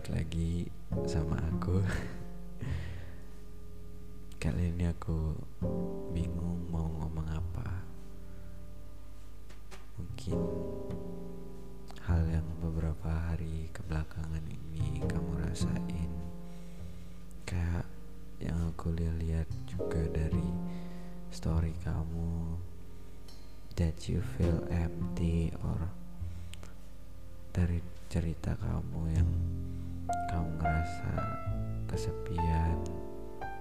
balik lagi sama aku. Kali ini aku bingung mau ngomong apa. Mungkin hal yang beberapa hari kebelakangan ini kamu rasain. Kayak yang aku lihat juga dari story kamu. That you feel empty or dari cerita kamu yang kamu ngerasa kesepian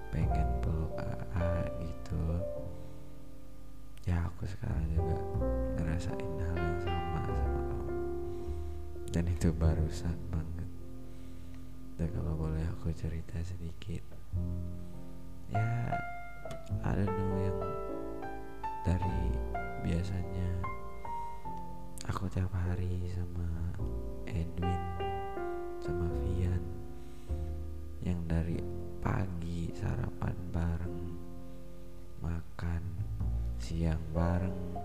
pengen peluk AA gitu. Ya aku sekarang juga ngerasain hal yang sama sama kamu dan itu barusan banget. Dan kalau boleh aku cerita sedikit. Ya ada know yang dari biasanya aku tiap hari sama Edwin siang bareng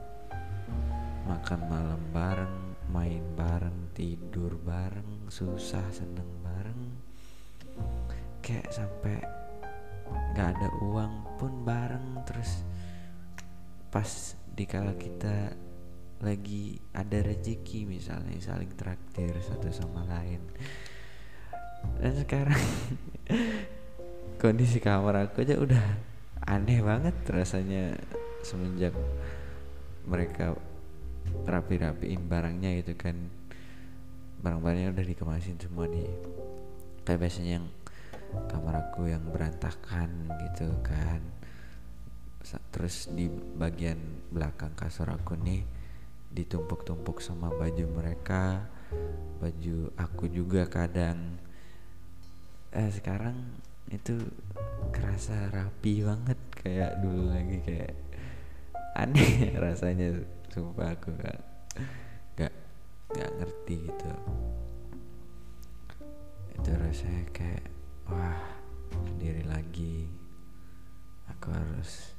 makan malam bareng main bareng tidur bareng susah seneng bareng. Kayak sampai nggak ada uang pun bareng terus pas dikala kita lagi ada rezeki misalnya saling traktir satu sama lain. Dan sekarang kondisi kamar aku aja udah aneh banget rasanya semenjak mereka rapi-rapiin barangnya gitu kan barang-barangnya udah dikemasin semua nih kayak biasanya yang kamar aku yang berantakan gitu kan. Terus di bagian belakang kasur aku nih ditumpuk-tumpuk sama baju mereka baju aku juga kadang. Eh sekarang itu kerasa rapi banget kayak dulu lagi kayak aneh rasanya sumpah aku gak gak gak ngerti gitu. Itu rasanya kayak wah sendiri lagi. Aku harus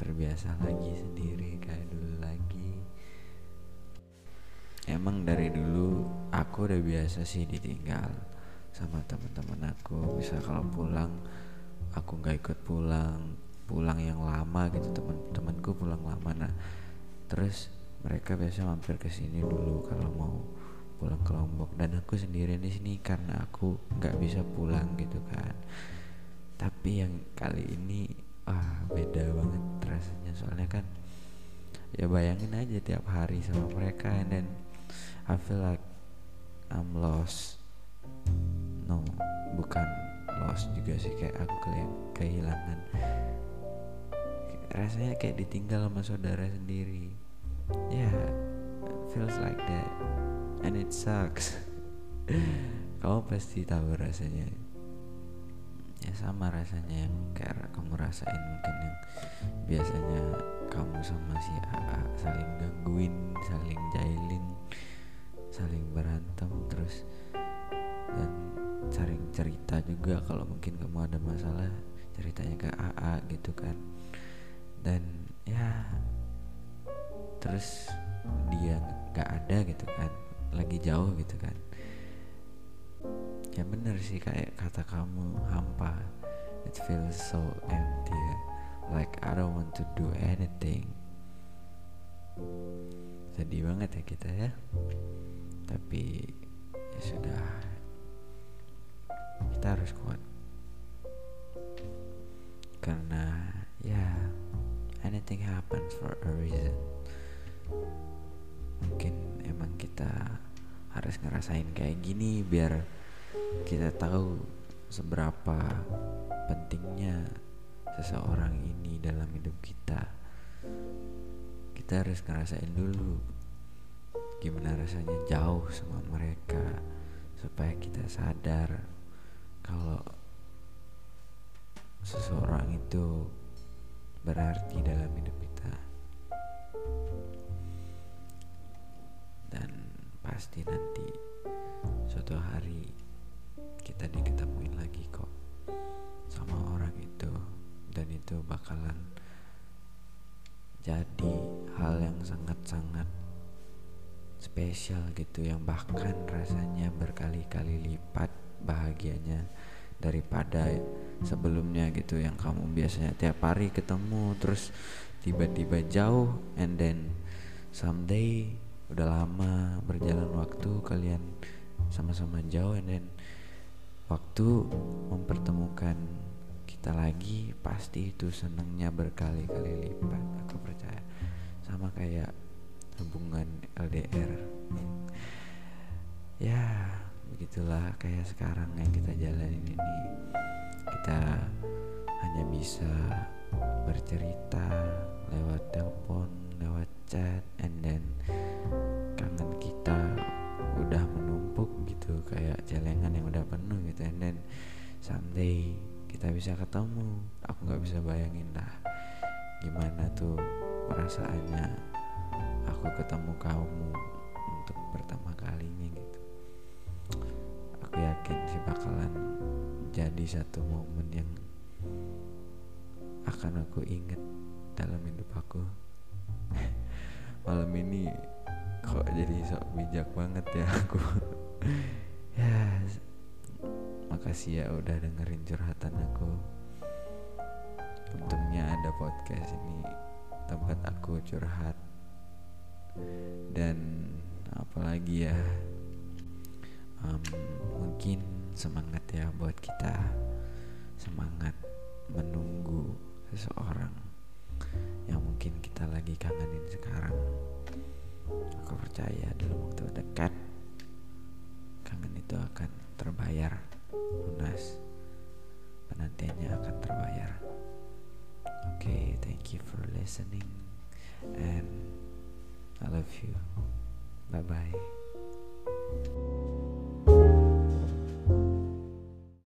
terbiasa lagi sendiri kayak dulu lagi. Emang dari dulu aku udah biasa sih ditinggal sama teman-teman aku. Bisa kalau pulang aku nggak ikut pulang pulang yang lama gitu teman-temanku pulang lama. Nah terus mereka biasa mampir ke sini dulu kalau mau pulang ke Lombok. Dan aku sendirian di sini karena aku nggak bisa pulang gitu kan. Tapi yang kali ini ah beda banget rasanya. Soalnya kan ya bayangin aja tiap hari sama mereka. Dan I feel like I'm lost. No bukan lost juga sih. Kayak aku kehilangan rasanya kayak ditinggal sama saudara sendiri. Ya yeah, feels like that. And it sucks. Kamu pasti tahu rasanya. Ya sama rasanya yang kayak kamu rasain mungkin yang biasanya kamu sama si AA saling gangguin saling jailin saling berantem terus dan saling cerita juga kalau mungkin kamu ada masalah ceritanya ke AA gitu kan dan ya terus dia nggak ada gitu kan lagi jauh gitu kan. Ya bener sih kayak kata kamu hampa. It feels so empty like I don't want to do anything. Sedih banget ya kita ya. Tapi ya sudah. Kita harus kuat. Karena ya anything happens for a reason. Mungkin emang kita harus ngerasain kayak gini biar kita tahu seberapa pentingnya seseorang ini dalam hidup kita. Kita harus ngerasain dulu gimana rasanya jauh sama mereka supaya kita sadar kalau seseorang itu berarti dalam hidup kita. Dan pasti nanti suatu hari kita diketemuin lagi kok sama orang itu. Dan itu bakalan jadi hal yang sangat-sangat spesial gitu yang bahkan rasanya berkali-kali lipat bahagianya daripada sebelumnya gitu yang kamu biasanya tiap hari ketemu terus tiba-tiba jauh and then someday udah lama berjalan waktu kalian sama-sama jauh and then waktu mempertemukan kita lagi pasti itu senangnya berkali-kali lipat aku percaya. Sama kayak hubungan LDR ya begitulah kayak sekarang yang kita jalanin ini kita hanya bisa bercerita lewat telepon lewat chat and then kangen kita udah menumpuk gitu kayak celengan yang udah penuh gitu. And then someday kita bisa ketemu. Aku nggak bisa bayangin lah gimana tuh perasaannya aku ketemu kamu untuk pertama kalinya gitu. Aku yakin sih bakalan jadi satu momen yang akan aku inget dalam hidup aku. Malam ini kok jadi sok bijak banget ya aku. Ya makasih ya udah dengerin curhatan aku. Untungnya ada podcast ini tempat aku curhat. Dan apalagi ya um, mungkin semangat ya buat kita. Semangat menunggu seseorang yang mungkin kita lagi kangenin sekarang. Aku percaya dalam waktu dekat kangen itu akan terbayar lunas. Penantiannya akan terbayar. Oke okay, thank you for listening and I love you. Bye bye